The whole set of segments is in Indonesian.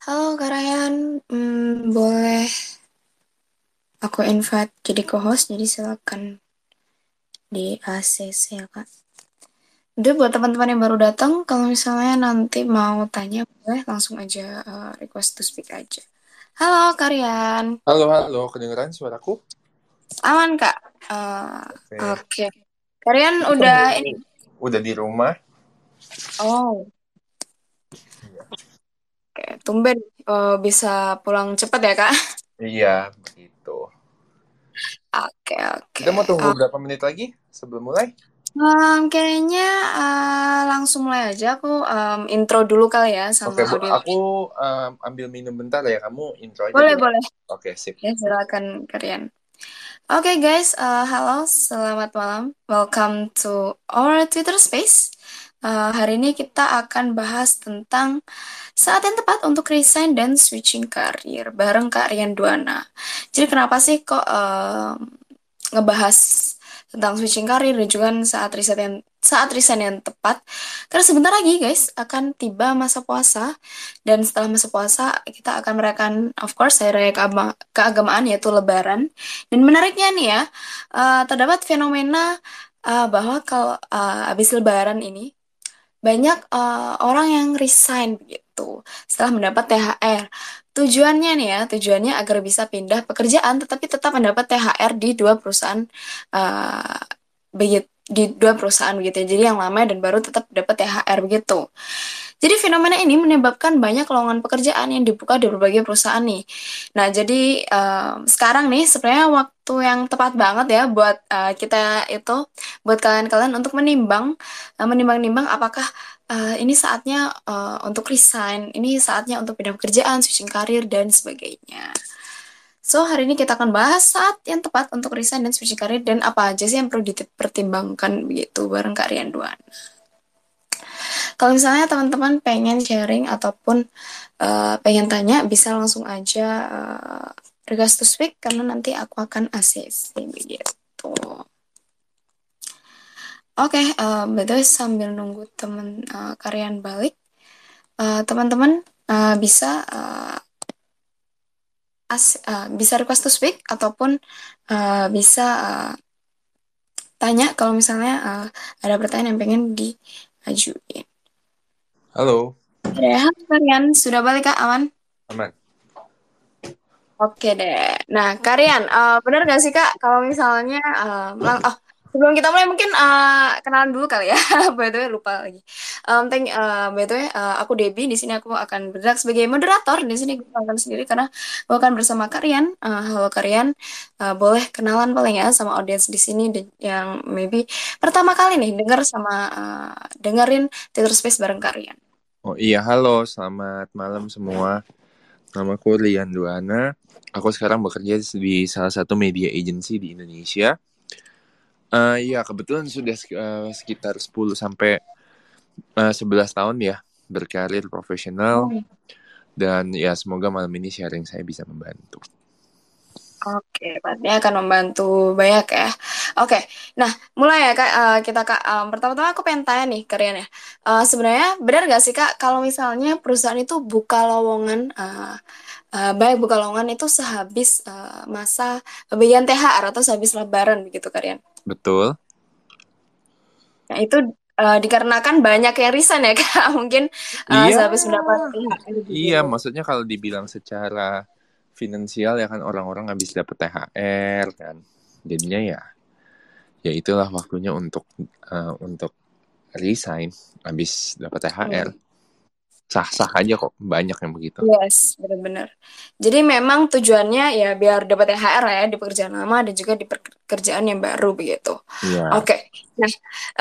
Halo Kak Ryan, Hmm, boleh aku invite jadi co-host, jadi silakan di ACC ya Kak. Udah buat teman-teman yang baru datang, kalau misalnya nanti mau tanya, boleh langsung aja uh, request to speak aja. Halo Kak Ryan. Halo, halo, kedengeran suaraku? Aman Kak. Uh, Oke. Okay. Kak Ryan udah ini? Udah di rumah. Oh. Tumben uh, bisa pulang cepat ya kak? Iya, begitu. Oke, oke. Kita mau tunggu uh, berapa menit lagi sebelum mulai? Um, kayaknya uh, langsung mulai aja aku um, intro dulu kali ya sama Oke, audio. aku um, ambil minum bentar ya, kamu intro aja. Boleh, dulu. boleh. Oke, sip. Ya, silakan kalian. Oke okay, guys, uh, halo, selamat malam. Welcome to our Twitter Space. Uh, hari ini kita akan bahas tentang saat yang tepat untuk resign dan switching karir bareng Kak Rian Duana. Jadi kenapa sih kok uh, ngebahas tentang switching karir dan juga saat riset yang saat resign yang tepat? Karena sebentar lagi guys akan tiba masa puasa. Dan setelah masa puasa kita akan merayakan of course hari raya keagama, keagamaan yaitu lebaran. Dan menariknya nih ya uh, terdapat fenomena uh, bahwa kalau uh, habis lebaran ini banyak uh, orang yang resign begitu setelah mendapat THR. Tujuannya nih ya, tujuannya agar bisa pindah pekerjaan tetapi tetap mendapat THR di dua perusahaan uh, begitu di dua perusahaan begitu ya. Jadi yang lama dan baru tetap dapat THR begitu. Jadi fenomena ini menyebabkan banyak lowongan pekerjaan yang dibuka di berbagai perusahaan nih. Nah, jadi uh, sekarang nih sebenarnya waktu yang tepat banget ya buat uh, kita itu, buat kalian-kalian untuk menimbang, uh, menimbang-nimbang apakah uh, ini saatnya uh, untuk resign, ini saatnya untuk pindah pekerjaan, switching karir dan sebagainya. So, hari ini kita akan bahas saat yang tepat untuk resign dan switching karir dan apa aja sih yang perlu dipertimbangkan begitu bareng Kak Rian Duan. Kalau misalnya teman-teman pengen sharing ataupun uh, pengen tanya, bisa langsung aja uh, request to speak karena nanti aku akan assess begitu. Oke, okay, uh, betul sambil nunggu teman uh, karyan balik, teman-teman uh, uh, bisa uh, as, uh, bisa request to speak ataupun uh, bisa uh, tanya kalau misalnya uh, ada pertanyaan yang pengen diajuin. Halo. Ya, kalian sudah balik Kak Aman? Aman. Oke deh. Nah, Karian, uh, benar gak sih Kak kalau misalnya uh, oh sebelum kita mulai mungkin uh, kenalan dulu kali ya. by the way lupa lagi. Um, thank uh, by the way uh, aku Debbie di sini aku akan bergerak sebagai moderator di sini aku akan sendiri karena aku akan bersama Karian. Uh, halo Karian, uh, boleh kenalan paling ya sama audiens di sini yang maybe pertama kali nih dengar sama uh, dengerin Twitter Space bareng Karian. Oh iya, halo, selamat malam semua. Nama aku Rian Duana. Aku sekarang bekerja di salah satu media agency di Indonesia. Uh, ya, kebetulan sudah uh, sekitar 10 sampai uh, 11 tahun ya berkarir profesional. Oh. Dan ya semoga malam ini sharing saya bisa membantu. Oke, pastinya akan membantu banyak ya. Oke, nah mulai ya kak uh, kita kak um, pertama-tama aku pengen tanya nih kalian ya. Uh, Sebenarnya benar gak sih kak kalau misalnya perusahaan itu buka lowongan uh, uh, baik buka lowongan itu sehabis uh, masa bagian THR atau sehabis Lebaran begitu kalian? Betul. Nah itu uh, dikarenakan banyak yang resign ya kak mungkin uh, iya. sehabis mendapat THR. Gitu. Iya, maksudnya kalau dibilang secara finansial ya kan orang-orang habis dapat THR kan jadinya ya ya itulah waktunya untuk uh, untuk resign habis dapat THR hmm sah-sah aja kok banyak yang begitu. Yes, benar-benar. Jadi memang tujuannya ya biar dapat THR ya di pekerjaan lama dan juga di pekerjaan yang baru begitu. Yeah. Oke. Okay. Nah,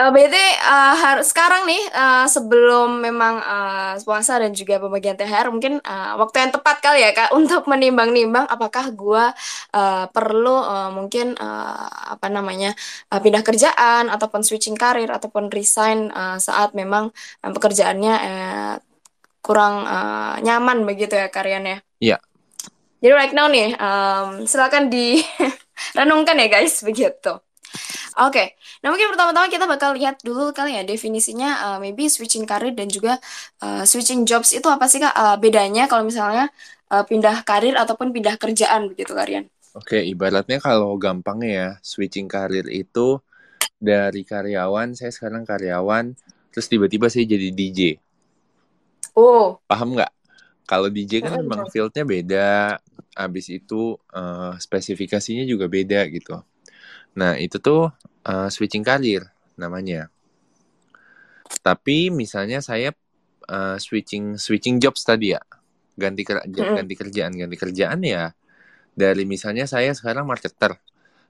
uh, berarti uh, harus sekarang nih uh, sebelum memang uh, puasa dan juga pembagian THR mungkin uh, waktu yang tepat kali ya Kak untuk menimbang-nimbang apakah gua uh, perlu uh, mungkin uh, apa namanya uh, pindah kerjaan ataupun switching karir ataupun resign uh, saat memang uh, pekerjaannya uh, kurang uh, nyaman begitu ya karyanya. Iya. Jadi right now nih, um, silakan direnungkan ya guys begitu. Oke, nah mungkin pertama-tama kita bakal lihat dulu kali ya definisinya uh, maybe switching karir dan juga uh, switching jobs itu apa sih Kak uh, bedanya kalau misalnya uh, pindah karir ataupun pindah kerjaan begitu Karian? Oke, ibaratnya kalau gampangnya ya, switching karir itu dari karyawan, saya sekarang karyawan, terus tiba-tiba saya jadi DJ. Oh. Paham nggak? Kalau DJ kan memang fieldnya beda, habis itu uh, spesifikasinya juga beda gitu. Nah, itu tuh uh, switching karir namanya. Tapi misalnya saya uh, switching switching jobs tadi ya, ganti kerja, ganti kerjaan, ganti kerjaan ya. Dari misalnya saya sekarang marketer,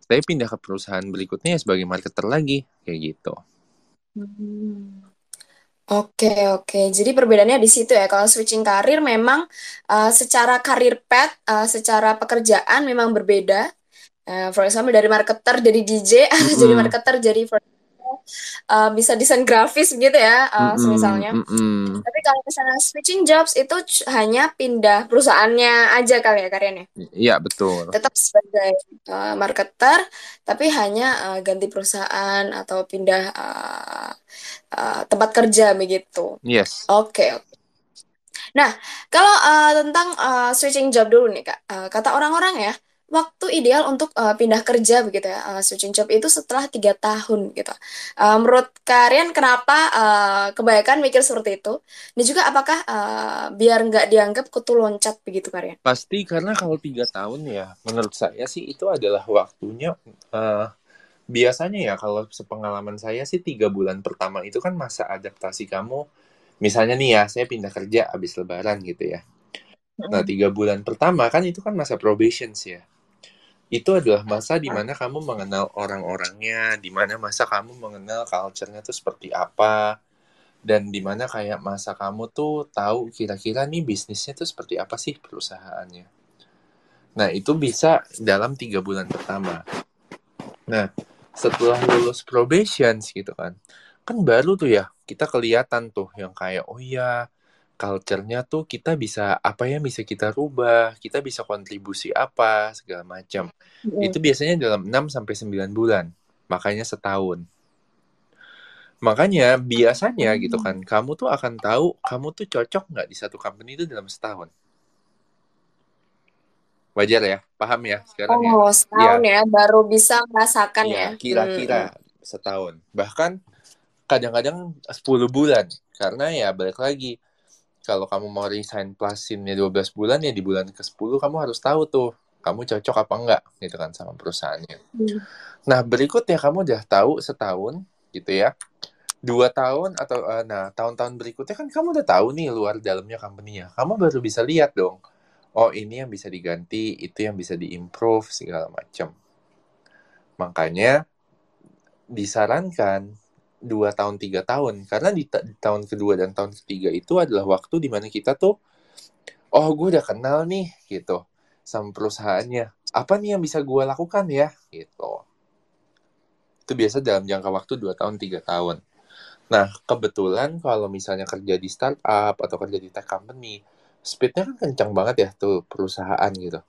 saya pindah ke perusahaan berikutnya sebagai marketer lagi, kayak gitu. Hmm. Oke, oke. Jadi perbedaannya di situ ya. Kalau switching karir memang uh, secara karir path, uh, secara pekerjaan memang berbeda. Uh, for example dari marketer jadi DJ atau mm -hmm. jadi marketer jadi uh, bisa desain grafis gitu ya, uh, mm -hmm. misalnya. Mm -hmm. Tapi kalau misalnya switching jobs itu hanya pindah perusahaannya aja kali ya karyanya. Iya betul. Tetap sebagai uh, marketer, tapi hanya uh, ganti perusahaan atau pindah uh, uh, tempat kerja begitu. Yes. Oke. Okay, okay. Nah, kalau uh, tentang uh, switching job dulu nih kak, uh, kata orang-orang ya waktu ideal untuk uh, pindah kerja begitu ya uh, switching job itu setelah tiga tahun gitu. Uh, menurut kalian kenapa uh, kebanyakan mikir seperti itu? Dan juga apakah uh, biar nggak dianggap kutu loncat begitu kalian? Pasti karena kalau tiga tahun ya menurut saya sih itu adalah waktunya. Uh, biasanya ya kalau sepengalaman saya sih tiga bulan pertama itu kan masa adaptasi kamu. Misalnya nih ya saya pindah kerja habis lebaran gitu ya. Nah tiga bulan pertama kan itu kan masa probation sih ya itu adalah masa di mana kamu mengenal orang-orangnya, di mana masa kamu mengenal culture-nya tuh seperti apa, dan di mana kayak masa kamu tuh tahu kira-kira nih bisnisnya tuh seperti apa sih perusahaannya. Nah, itu bisa dalam tiga bulan pertama. Nah, setelah lulus probation gitu kan, kan baru tuh ya kita kelihatan tuh yang kayak, oh iya, culture-nya tuh kita bisa apa ya bisa kita rubah, kita bisa kontribusi apa segala macam. Mm. Itu biasanya dalam 6 sampai 9 bulan. Makanya setahun. Makanya biasanya mm. gitu kan, kamu tuh akan tahu kamu tuh cocok nggak di satu company itu dalam setahun. Wajar ya, paham ya sekarang ya? oh, ya. setahun ya. ya, baru bisa merasakan ya. ya. Kira-kira hmm. setahun. Bahkan kadang-kadang 10 bulan. Karena ya balik lagi, kalau kamu mau resign plusinnya 12 bulan ya di bulan ke-10 kamu harus tahu tuh kamu cocok apa enggak gitu kan sama perusahaannya. Hmm. Nah berikutnya kamu udah tahu setahun gitu ya dua tahun atau uh, nah tahun-tahun berikutnya kan kamu udah tahu nih luar dalamnya company-nya. Kamu baru bisa lihat dong. Oh ini yang bisa diganti, itu yang bisa diimprove segala macam. Makanya disarankan dua tahun tiga tahun. Karena di, ta di tahun kedua dan tahun ketiga itu adalah waktu di mana kita tuh oh gue udah kenal nih gitu sama perusahaannya. Apa nih yang bisa gue lakukan ya? Gitu. Itu biasa dalam jangka waktu dua tahun tiga tahun. Nah kebetulan kalau misalnya kerja di startup atau kerja di tech company speednya kan kencang banget ya tuh perusahaan gitu.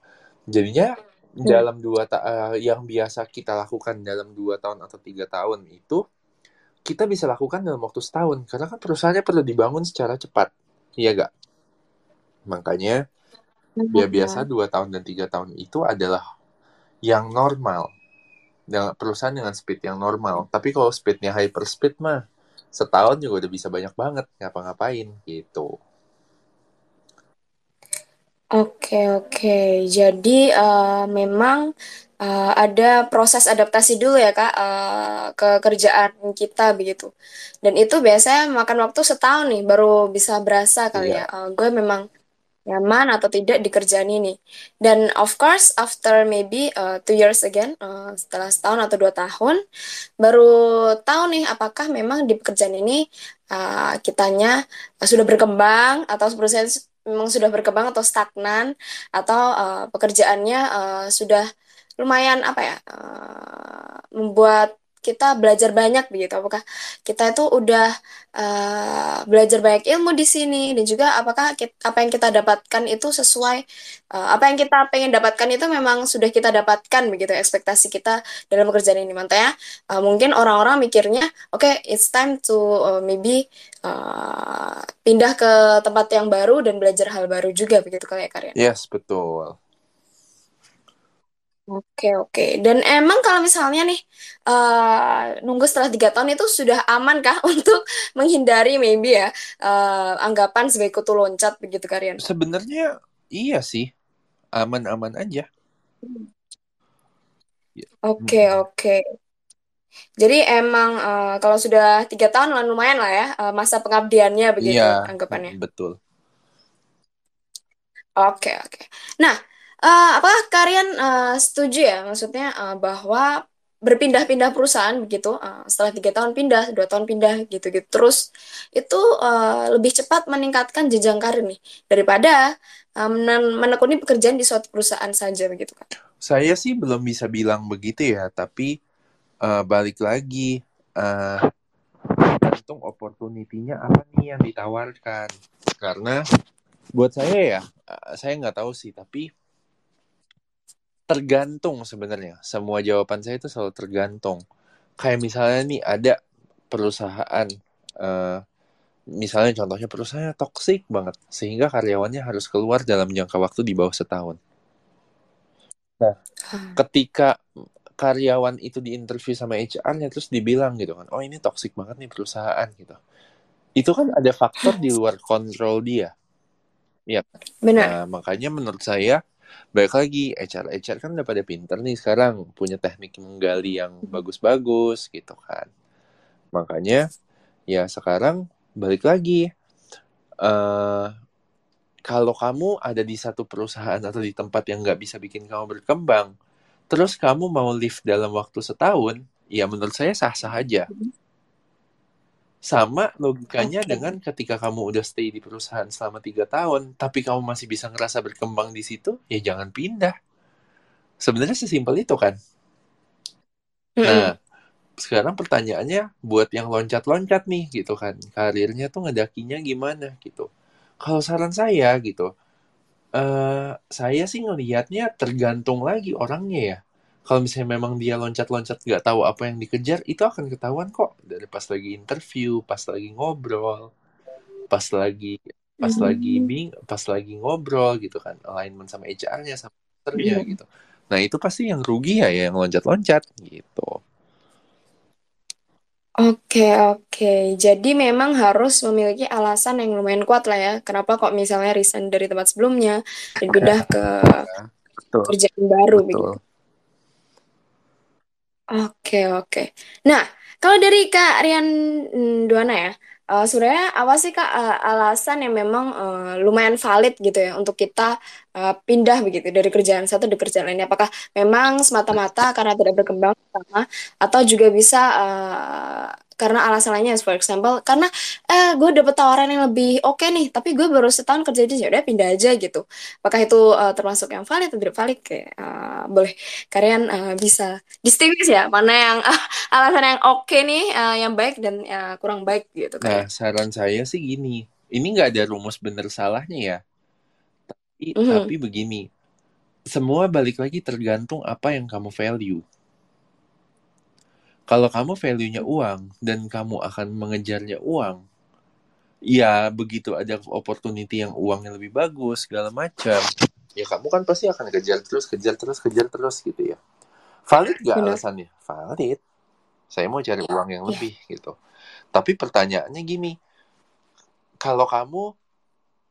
Jadinya hmm. dalam dua uh, yang biasa kita lakukan dalam dua tahun atau tiga tahun itu kita bisa lakukan dalam waktu setahun karena kan perusahaannya perlu dibangun secara cepat. Iya gak makanya ya biasa dua tahun dan tiga tahun itu adalah yang normal. Dengan perusahaan dengan speed yang normal. Tapi kalau speednya hyper speed mah setahun juga udah bisa banyak banget ngapa-ngapain gitu. Oke, oke. Jadi uh, memang uh, ada proses adaptasi dulu ya kak uh, ke kerjaan kita begitu. Dan itu biasanya makan waktu setahun nih baru bisa berasa kali yeah. ya. Uh, gue memang nyaman atau tidak di kerjaan ini. Dan of course after maybe uh, two years again uh, setelah setahun atau dua tahun baru tahu nih apakah memang di pekerjaan ini uh, kitanya uh, sudah berkembang atau perusahaan memang sudah berkembang atau stagnan atau uh, pekerjaannya uh, sudah lumayan apa ya uh, membuat kita belajar banyak begitu? Apakah kita itu udah uh, belajar banyak ilmu di sini dan juga apakah kita, apa yang kita dapatkan itu sesuai uh, apa yang kita pengen dapatkan itu memang sudah kita dapatkan begitu ekspektasi kita dalam pekerjaan ini makanya uh, mungkin orang-orang mikirnya oke okay, it's time to uh, maybe uh, pindah ke tempat yang baru dan belajar hal baru juga begitu kali ya Karyan. Yes betul. Oke oke. Dan emang kalau misalnya nih uh, nunggu setelah tiga tahun itu sudah aman kah untuk menghindari maybe ya uh, anggapan sebagai kutu loncat begitu Karian? Sebenarnya iya sih aman-aman aja. Oke hmm. oke. Jadi emang uh, kalau sudah tiga tahun lumayan lah ya uh, masa pengabdiannya begitu iya, anggapannya. Betul. Oke oke. Nah Uh, apakah kalian uh, setuju ya maksudnya uh, bahwa berpindah-pindah perusahaan begitu uh, setelah tiga tahun pindah dua tahun pindah gitu-gitu terus itu uh, lebih cepat meningkatkan jenjang karir nih daripada uh, menekuni pekerjaan di suatu perusahaan saja begitu kan? Saya sih belum bisa bilang begitu ya tapi uh, balik lagi tergantung opportunity-nya apa nih yang ditawarkan karena buat saya ya saya nggak tahu sih tapi tergantung sebenarnya. Semua jawaban saya itu selalu tergantung. Kayak misalnya nih ada perusahaan, uh, misalnya contohnya perusahaan toksik banget, sehingga karyawannya harus keluar dalam jangka waktu di bawah setahun. Nah, hmm. ketika karyawan itu diinterview sama HR-nya terus dibilang gitu kan, oh ini toksik banget nih perusahaan gitu. Itu kan ada faktor di luar kontrol dia. Iya. Benar. Nah, makanya menurut saya baik lagi HR HR kan udah pada pinter nih sekarang punya teknik menggali yang hmm. bagus-bagus gitu kan makanya ya sekarang balik lagi uh, kalau kamu ada di satu perusahaan atau di tempat yang nggak bisa bikin kamu berkembang terus kamu mau live dalam waktu setahun ya menurut saya sah-sah aja hmm. Sama logikanya okay. dengan ketika kamu udah stay di perusahaan selama tiga tahun, tapi kamu masih bisa ngerasa berkembang di situ, ya jangan pindah. Sebenarnya sesimpel itu kan. Nah, sekarang pertanyaannya buat yang loncat-loncat nih gitu kan, karirnya tuh ngedakinya gimana gitu. Kalau saran saya gitu, uh, saya sih ngelihatnya tergantung lagi orangnya ya kalau misalnya memang dia loncat-loncat nggak tahu apa yang dikejar itu akan ketahuan kok dari pas lagi interview pas lagi ngobrol pas lagi pas mm. lagi bing pas lagi ngobrol gitu kan alignment sama HR-nya sama masternya mm. gitu nah itu pasti yang rugi ya yang loncat-loncat gitu Oke, oke. Jadi memang harus memiliki alasan yang lumayan kuat lah ya. Kenapa kok misalnya resign dari tempat sebelumnya dan pindah ke Betul. kerjaan baru Betul. begitu. Oke, oke. Nah, kalau dari Kak Rian Duana ya, uh, sebenarnya apa sih Kak uh, alasan yang memang uh, lumayan valid gitu ya untuk kita uh, pindah begitu dari kerjaan satu ke kerjaan lainnya? Apakah memang semata-mata karena tidak berkembang sama atau juga bisa uh, karena alasan lainnya for example karena eh gue dapet tawaran yang lebih oke okay nih tapi gue baru setahun kerja di sini udah pindah aja gitu. Apakah itu uh, termasuk yang valid atau tidak valid kayak uh, boleh kalian uh, bisa distinguish ya mana yang uh, alasan yang oke okay nih uh, yang baik dan uh, kurang baik gitu nah saran saya sih gini ini nggak ada rumus bener salahnya ya. Tapi mm -hmm. tapi begini semua balik lagi tergantung apa yang kamu value kalau kamu value-nya uang dan kamu akan mengejarnya uang, ya begitu ada opportunity yang uangnya lebih bagus segala macam, ya kamu kan pasti akan kejar terus, kejar terus, kejar terus gitu ya. Valid gak Benar. alasannya? Valid. Saya mau cari uang yang yeah. lebih gitu. Tapi pertanyaannya gini, kalau kamu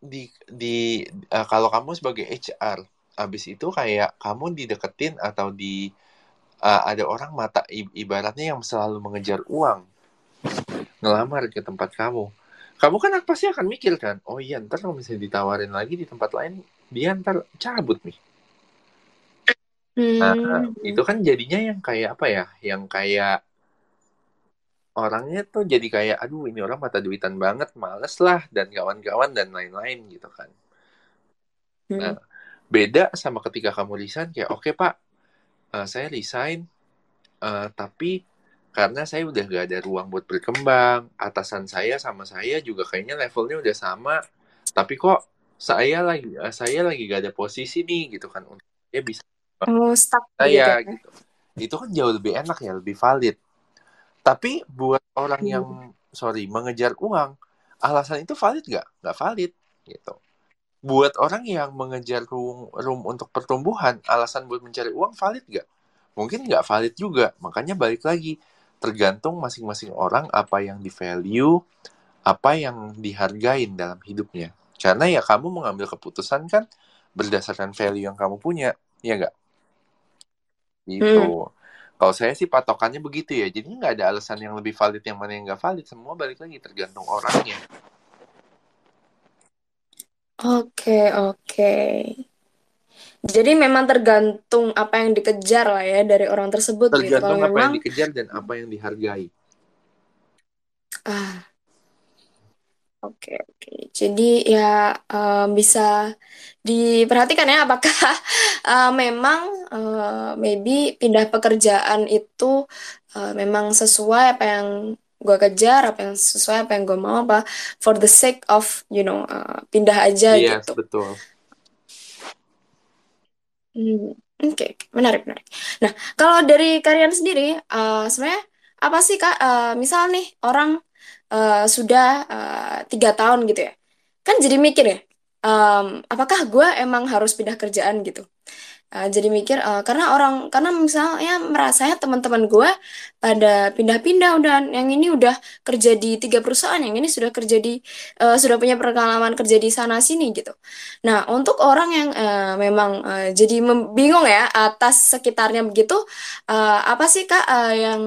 di di uh, kalau kamu sebagai HR, habis itu kayak kamu dideketin atau di uh, ada orang mata ibaratnya yang selalu mengejar uang ngelamar ke tempat kamu kamu kan pasti akan mikir kan oh iya ntar kalau misalnya ditawarin lagi di tempat lain dia ntar cabut nih nah hmm. itu kan jadinya yang kayak apa ya yang kayak orangnya tuh jadi kayak aduh ini orang mata duitan banget males lah dan kawan-kawan dan lain-lain gitu kan hmm. nah beda sama ketika kamu resign kayak oke okay, pak uh, saya resign. Uh, tapi karena saya udah gak ada ruang buat berkembang atasan saya sama saya juga kayaknya levelnya udah sama. Tapi kok saya lagi saya lagi gak ada posisi nih gitu kan. Untuk dia bisa oh, stuck saya gitu. gitu. Itu kan jauh lebih enak ya lebih valid. Tapi buat orang Hmm. yang sorry mengejar uang alasan itu valid gak nggak valid gitu buat orang yang mengejar room, room untuk pertumbuhan alasan buat mencari uang valid gak mungkin nggak valid juga. Makanya balik lagi tergantung masing-masing orang apa yang di value apa yang dihargain dalam hidupnya. Karena ya kamu mengambil keputusan kan berdasarkan value yang kamu punya ya nggak? Gitu. Hmm. kalau saya sih patokannya begitu ya. Jadi nggak ada alasan yang lebih valid yang mana yang nggak valid. Semua balik lagi tergantung orangnya Oke, oke. Jadi memang tergantung apa yang dikejar lah ya dari orang tersebut gitu. Kalau tergantung apa yang memang dikejar dan apa yang dihargai ah oke oke. Jadi ya eh, bisa diperhatikan ya apakah eh, memang eh, maybe pindah pekerjaan itu eh, memang sesuai apa yang gue kejar, apa yang sesuai apa yang gue mau apa for the sake of you know eh, pindah aja yes gitu. betul Hmm, oke, oke. menarik, menarik. Nah, kalau dari kalian sendiri, eh, sebenarnya apa sih Kak? eh, misal nih orang eh, sudah eh, tiga tahun gitu ya, kan jadi mikir ya, em, apakah gue emang harus pindah kerjaan gitu? Eh, jadi mikir eh, karena orang, karena misalnya merasanya teman-teman gue pada pindah-pindah udah, yang ini udah kerja di tiga perusahaan, yang ini sudah kerja di, eh, sudah punya pengalaman kerja di sana sini gitu. Nah, untuk orang yang eh, memang eh, jadi bingung ya atas sekitarnya begitu, eh, apa sih Kak eh, yang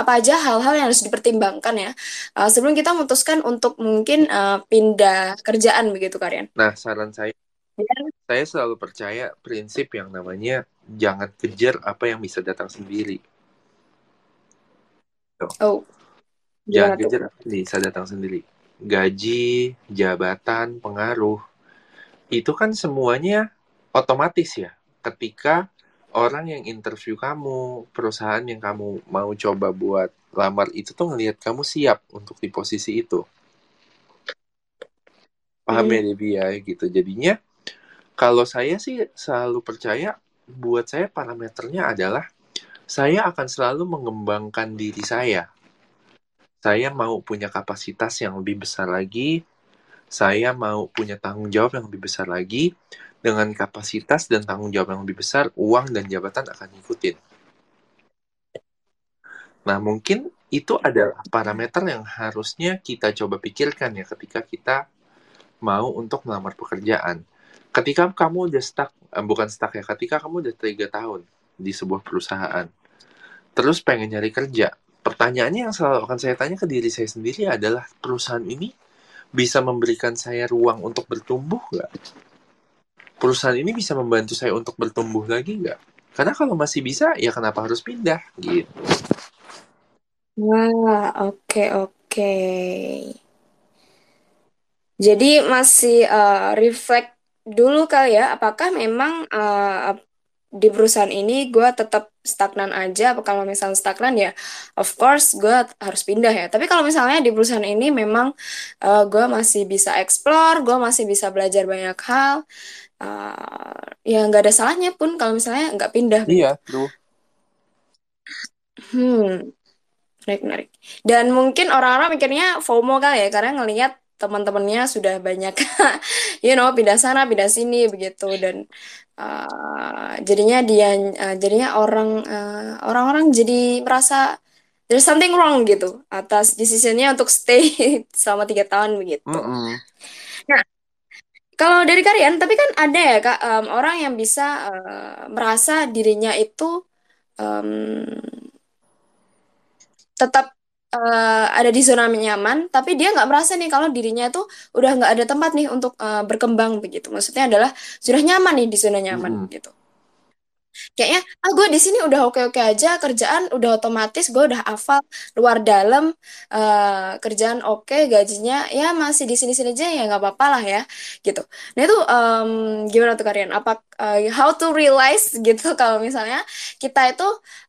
apa aja hal-hal yang harus dipertimbangkan ya eh, sebelum kita memutuskan untuk mungkin eh, pindah kerjaan begitu Karian? nah saran saya saya selalu percaya prinsip yang namanya jangan kejar apa yang bisa datang sendiri. Oh, jangan kejar apa yang bisa datang sendiri. Gaji jabatan pengaruh itu kan semuanya otomatis ya. Ketika orang yang interview kamu perusahaan yang kamu mau coba buat lamar itu tuh ngelihat kamu siap untuk di posisi itu. Paham ya Hmm. Debbie ya gitu. Jadinya kalau saya sih selalu percaya buat saya parameternya adalah saya akan selalu mengembangkan diri saya. Saya mau punya kapasitas yang lebih besar lagi saya mau punya tanggung jawab yang lebih besar lagi. Dengan kapasitas dan tanggung jawab yang lebih besar uang dan jabatan akan ngikutin. Nah mungkin itu adalah parameter yang harusnya kita coba pikirkan ya ketika kita mau untuk melamar pekerjaan ketika kamu udah stuck eh, bukan stuck ya ketika kamu udah tiga tahun di sebuah perusahaan terus pengen nyari kerja pertanyaannya yang selalu akan saya tanya ke diri saya sendiri adalah perusahaan ini bisa memberikan saya ruang untuk bertumbuh nggak? Perusahaan ini bisa membantu saya untuk bertumbuh lagi nggak? Karena kalau masih bisa ya kenapa harus pindah gitu. Wah, oke oke. Jadi masih eh, reflect dulu kali ya, apakah memang eh, di perusahaan ini gue tetap stagnan aja? Apa kalau misalnya stagnan ya, of course gue harus pindah ya. Tapi kalau misalnya di perusahaan ini memang eh, gue masih bisa explore, gue masih bisa belajar banyak hal, eh, ya nggak ada salahnya pun kalau misalnya nggak pindah iya tuh Hmm. Menarik, menarik. Dan mungkin orang-orang mikirnya FOMO kali ya, karena ngelihat teman-temannya sudah banyak, you know, pindah sana, pindah sini, begitu. Dan uh, jadinya dia, uh, jadinya orang, uh, orang-orang jadi merasa there's something wrong gitu atas decisionnya untuk stay selama tiga tahun begitu. Mm-mm. Nah, kalau dari kalian, tapi kan ada ya kak um, orang yang bisa uh, merasa dirinya itu um, tetap eh, ada di zona nyaman, tapi dia nggak merasa nih kalau dirinya itu udah nggak ada tempat nih untuk eh, berkembang begitu. Maksudnya adalah sudah nyaman nih di zona nyaman Mm-mm. gitu. Kayaknya ah gue di sini udah oke oke aja kerjaan udah otomatis gue udah hafal luar dalam eh, kerjaan oke gajinya ya masih di sini sini aja ya nggak apa-apa lah ya gitu nah itu em, gimana tuh kalian apa eh, how to realize gitu kalau misalnya kita itu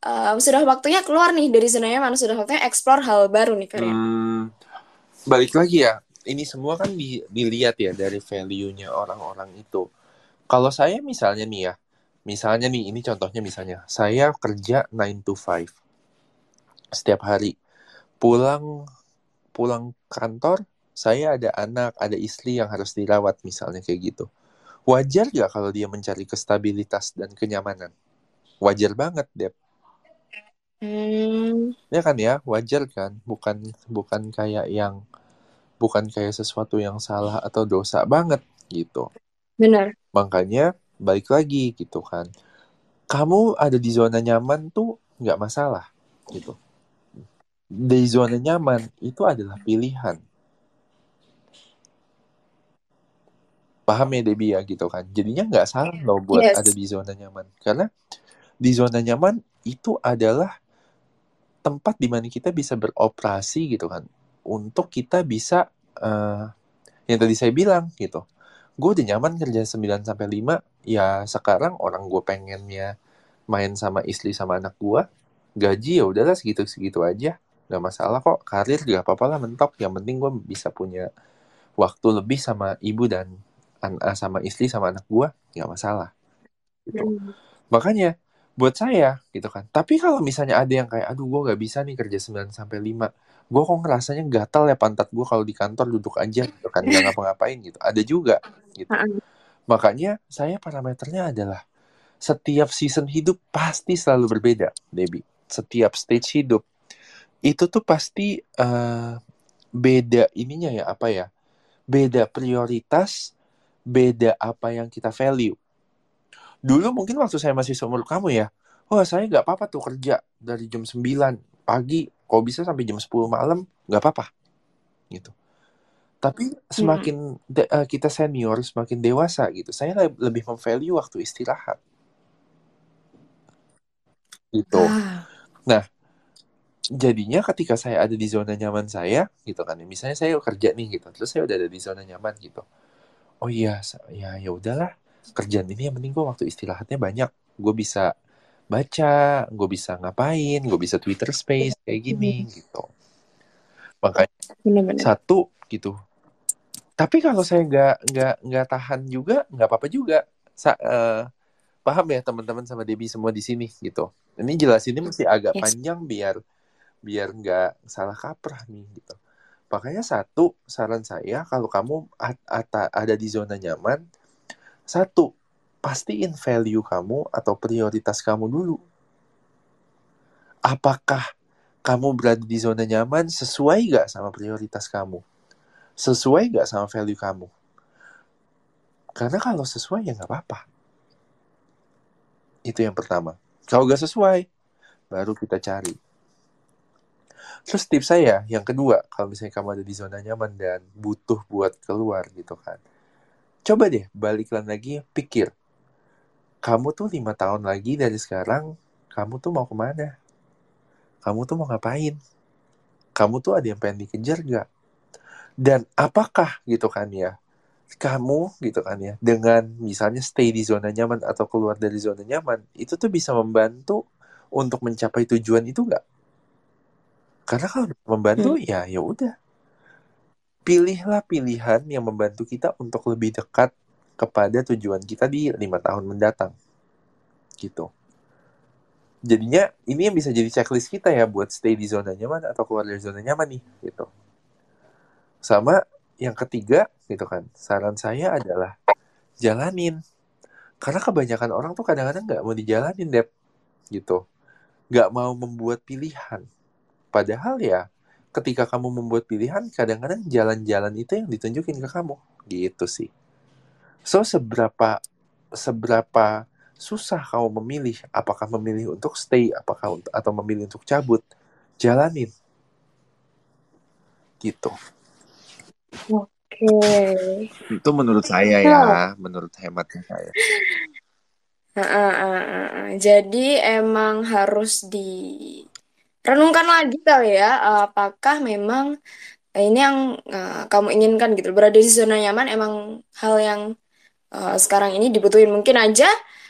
em, sudah waktunya keluar nih dari zona nyaman sudah waktunya explore hal baru nih kalian Hmm, balik lagi ya. Ini semua kan di- dilihat ya dari value-nya orang-orang itu. Kalau saya misalnya nih ya, misalnya nih, ini contohnya misalnya, saya kerja 9 to 5 setiap hari. Pulang pulang kantor, saya ada anak, ada istri yang harus dirawat misalnya kayak gitu. Wajar gak kalau dia mencari kestabilitas dan kenyamanan? Wajar banget, Dep. hmm, Ya kan ya, wajar kan? Bukan bukan kayak yang bukan kayak sesuatu yang salah atau dosa banget gitu. benar Makanya balik lagi gitu kan. Kamu ada di zona nyaman tuh nggak masalah gitu. Di zona nyaman itu adalah pilihan. Paham ya Debbie ya gitu kan. Jadinya nggak salah loh buat yes ada di zona nyaman. Karena di zona nyaman itu adalah tempat di mana kita bisa beroperasi gitu kan. Untuk kita bisa eh, yang tadi saya bilang gitu. Gue udah nyaman kerja 9 sampai 5, ya sekarang orang gue pengennya main sama istri sama anak gue, gaji ya udahlah segitu-segitu aja. Gak masalah kok, karir gak apa-apa lah mentok. Yang penting gue bisa punya waktu lebih sama ibu dan an- ah, sama istri sama anak gue, gak masalah. Gitu. Hmm. Makanya buat saya gitu kan. Tapi kalau misalnya ada yang kayak aduh gue gak bisa nih kerja 9 sampai 5. Gue kok ngerasanya gatal ya pantat gue kalau di kantor duduk aja gitu kan gak ngapa-ngapain gitu. Ada juga gitu. Makanya saya parameternya adalah setiap season hidup pasti selalu berbeda, Debbie. Setiap stage hidup itu tuh pasti eh, beda ininya ya apa ya? Beda prioritas, beda apa yang kita value. Dulu mungkin waktu saya masih seumur kamu ya, wah saya nggak apa-apa tuh kerja dari jam 9 pagi, kalau bisa sampai jam 10 malam, nggak apa-apa. Gitu. Tapi Hmm. semakin de- eh, kita senior, semakin dewasa gitu, saya le- lebih memvalue waktu istirahat. Gitu. ah Nah, jadinya ketika saya ada di zona nyaman saya, gitu kan, misalnya saya kerja nih gitu, terus saya udah ada di zona nyaman gitu. Oh iya, ya ya udahlah, kerjaan ini yang penting gue waktu istirahatnya banyak, gue bisa baca, gue bisa ngapain, gue bisa Twitter Space kayak gini gitu. Makanya benar-benar satu gitu. Tapi kalau saya nggak nggak nggak tahan juga, nggak apa-apa juga. Sa- eh, paham ya teman-teman sama Debbie semua di sini gitu. Ini jelasinnya mesti agak yes panjang biar biar nggak salah kaprah nih gitu. Makanya satu saran saya kalau kamu ada di zona nyaman, satu pastiin value kamu atau prioritas kamu dulu. Apakah kamu berada di zona nyaman sesuai nggak sama prioritas kamu? Sesuai nggak sama value kamu? Karena kalau sesuai ya nggak apa-apa. Itu yang pertama. Kalau nggak sesuai, baru kita cari. Terus tips saya yang kedua, kalau misalnya kamu ada di zona nyaman dan butuh buat keluar gitu kan. Coba deh balikkan lagi pikir. Kamu tuh lima tahun lagi dari sekarang, kamu tuh mau ke mana? Kamu tuh mau ngapain? Kamu tuh ada yang pengen dikejar gak? Dan apakah gitu kan ya, kamu gitu kan ya, dengan misalnya stay di zona nyaman atau keluar dari zona nyaman, itu tuh bisa membantu untuk mencapai tujuan itu gak? Karena kalau membantu Hmm. ya ya udah. Pilihlah pilihan yang membantu kita untuk lebih dekat kepada tujuan kita di lima tahun mendatang. Gitu. Jadinya ini yang bisa jadi checklist kita ya buat stay di zona nyaman atau keluar dari zona nyaman nih gitu. Sama yang ketiga gitu kan. Saran saya adalah jalanin. Karena kebanyakan orang tuh kadang-kadang nggak mau dijalanin deh gitu. Nggak mau membuat pilihan. Padahal ya ketika kamu membuat pilihan kadang-kadang jalan-jalan itu yang ditunjukin ke kamu gitu sih. So seberapa seberapa susah kamu memilih apakah memilih untuk stay apakah atau memilih untuk cabut jalanin. Gitu. Oke. Itu menurut saya ya menurut hematnya saya. Uh, uh, uh, uh, uh. Jadi emang harus direnungkan lagi kali ya, apakah memang ini yang uh, kamu inginkan gitu. Berada di zona nyaman emang hal yang uh, sekarang ini dibutuhin. Mungkin aja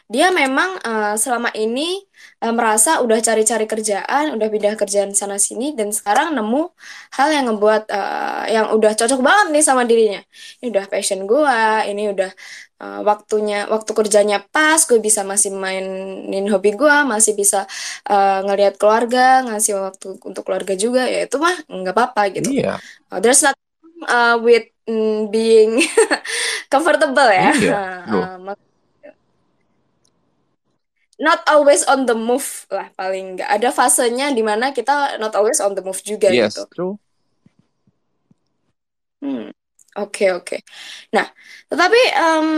dia memang uh, selama ini uh, merasa udah cari-cari kerjaan, udah pindah kerjaan sana sini, dan sekarang nemu hal yang ngebuat uh, yang udah cocok banget nih sama dirinya. Ini udah passion gua, ini udah uh, waktunya, waktu kerjanya pas, gue bisa masih mainin hobi gua, masih bisa uh, ngelihat keluarga, ngasih waktu untuk keluarga juga, ya itu mah nggak apa-apa gitu. Iya, Uh, there's nothing uh, with mm, being comfortable ya. iya, loh. Uh, not always on the move lah paling nggak ada fasenya di mana kita not always on the move juga Yes, gitu. true. Hmm, oke oke. Nah, tetapi em,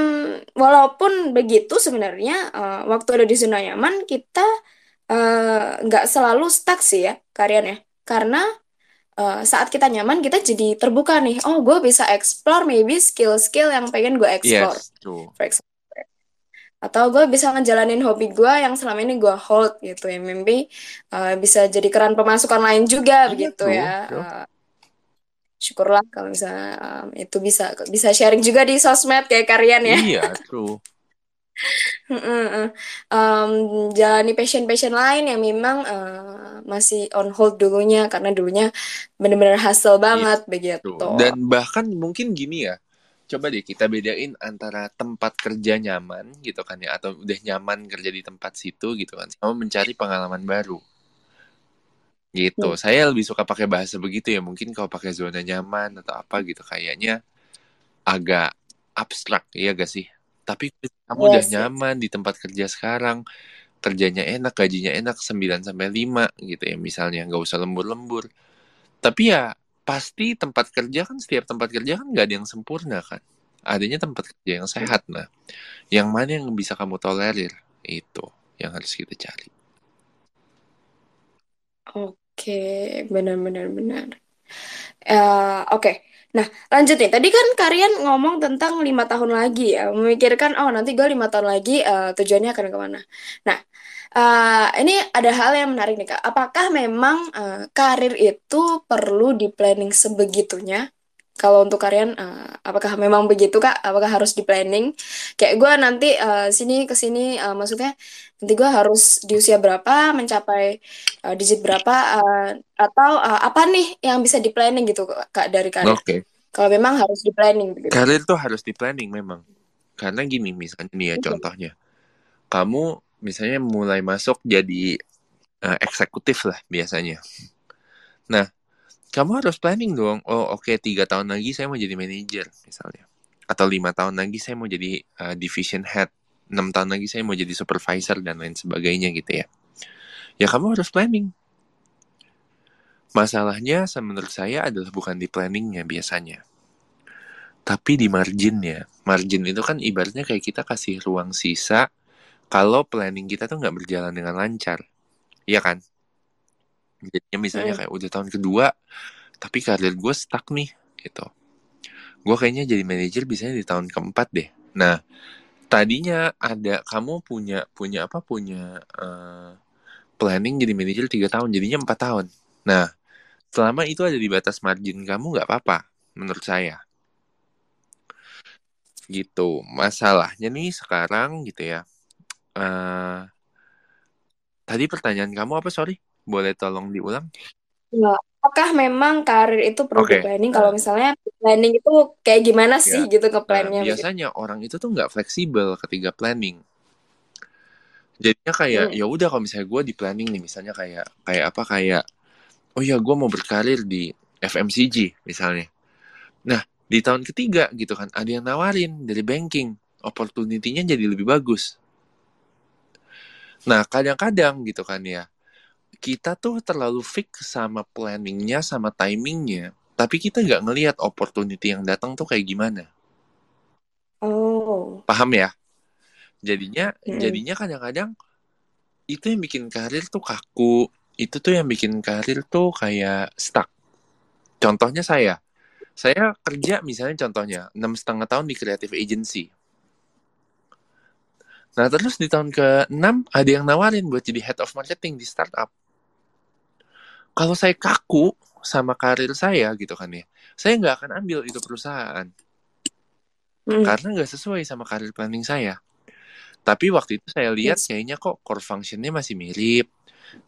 walaupun begitu sebenarnya eh, waktu ada di zona nyaman kita eh, nggak selalu stuck sih ya kalian ya, karena eh, saat kita nyaman kita jadi terbuka nih. Oh, gue bisa explore maybe skill-skill yang pengen gue explore. Yes, true. For example. Atau gue bisa ngejalanin hobi gue yang selama ini gue hold gitu ya. Maybe uh, bisa jadi keran pemasukan lain juga Iya, begitu true, ya. true. Uh, syukurlah kalau misalnya um, itu bisa bisa sharing juga di sosmed kayak kalian ya. Iya, true. Um, jalani passion-passion lain yang memang uh, masih on hold dulunya karena dulunya benar-benar hustle banget begitu. True. Dan bahkan mungkin gini ya, coba deh kita bedain antara tempat kerja nyaman gitu kan ya, atau udah nyaman kerja di tempat situ gitu kan, sama mencari pengalaman baru. Gitu. Hmm. Saya lebih suka pakai bahasa begitu ya. Mungkin kalau pakai zona nyaman atau apa gitu kayaknya agak abstrak ya gak sih? Tapi kamu udah Yes, yes. nyaman di tempat kerja sekarang, kerjanya enak, gajinya enak 9 sampai 5 gitu ya misalnya, nggak usah lembur-lembur. Tapi ya pasti tempat kerja kan setiap tempat kerja kan nggak ada yang sempurna kan. Adanya tempat kerja yang sehat nah. Yang mana yang bisa kamu tolerir itu yang harus kita cari. Oke, benar-benar benar. Uh, Oke, nah lanjut nih. Tadi kan kalian ngomong tentang lima tahun lagi ya, memikirkan oh nanti gue lima tahun lagi uh, tujuannya akan ke mana. Nah, uh, ini ada hal yang menarik nih kak. Apakah memang uh, karir itu perlu di planning sebegitunya? Kalau untuk kalian, uh, apakah memang begitu kak? Apakah harus di planning? Kayak gue nanti uh, sini ke sini, uh, maksudnya nanti gue harus di usia berapa mencapai uh, digit berapa uh, atau uh, apa nih yang bisa di planning gitu kak dari? Oke. Okay. Kalau memang harus di planning begitu. Karir tuh harus di planning memang. Karena gini misalnya nih ya Oke. contohnya. Kamu misalnya mulai masuk jadi uh, eksekutif lah biasanya. Nah, kamu harus planning dong. Oh oke okay, tiga tahun lagi saya mau jadi manajer misalnya. Atau lima tahun lagi saya mau jadi uh, division head. Enam tahun lagi saya mau jadi supervisor dan lain sebagainya gitu ya. Ya kamu harus planning. Masalahnya menurut saya adalah bukan di planningnya biasanya. Tapi di marginnya. Margin itu kan ibaratnya kayak kita kasih ruang sisa kalau planning kita tuh nggak berjalan dengan lancar. Iya kan? Jadinya misalnya kayak udah tahun kedua, tapi karir gue stuck nih, gitu. Gue kayaknya jadi manajer biasanya di tahun keempat deh. Nah, tadinya ada kamu punya punya apa punya uh, planning jadi manajer tiga tahun, jadinya empat tahun. Nah, selama itu ada di batas margin kamu nggak apa-apa, menurut saya. Gitu. Masalahnya nih sekarang gitu ya. Uh, tadi pertanyaan kamu apa sorry? Boleh tolong diulang? Ya, apakah memang karir itu perlu okay. planning? Kalau misalnya planning itu kayak gimana sih ya. gitu ke plannya? Nah, biasanya gitu. orang itu tuh nggak fleksibel ketika planning. Jadinya kayak hmm. ya udah kalau misalnya gue di planning nih, misalnya kayak kayak apa kayak oh ya gue mau berkarir di FMCG misalnya. Nah di tahun ketiga gitu kan ada yang nawarin dari banking, opportunity-nya jadi lebih bagus. Nah kadang-kadang gitu kan ya kita tuh terlalu fix sama planningnya sama timingnya. Tapi kita nggak ngelihat opportunity yang datang tuh kayak gimana. Oh. Paham ya? Jadinya hmm. jadinya kadang-kadang itu yang bikin karir tuh kaku. Itu tuh yang bikin karir tuh kayak stuck. Contohnya saya. Saya kerja misalnya contohnya enam setengah tahun di creative agency. Nah terus di tahun ke-6 ada yang nawarin buat jadi head of marketing di startup. Kalau saya kaku sama karir saya gitu kan ya, saya nggak akan ambil itu perusahaan. Hmm. Karena nggak sesuai sama karir planning saya. Tapi waktu itu saya lihat kayaknya kok core functionnya masih mirip.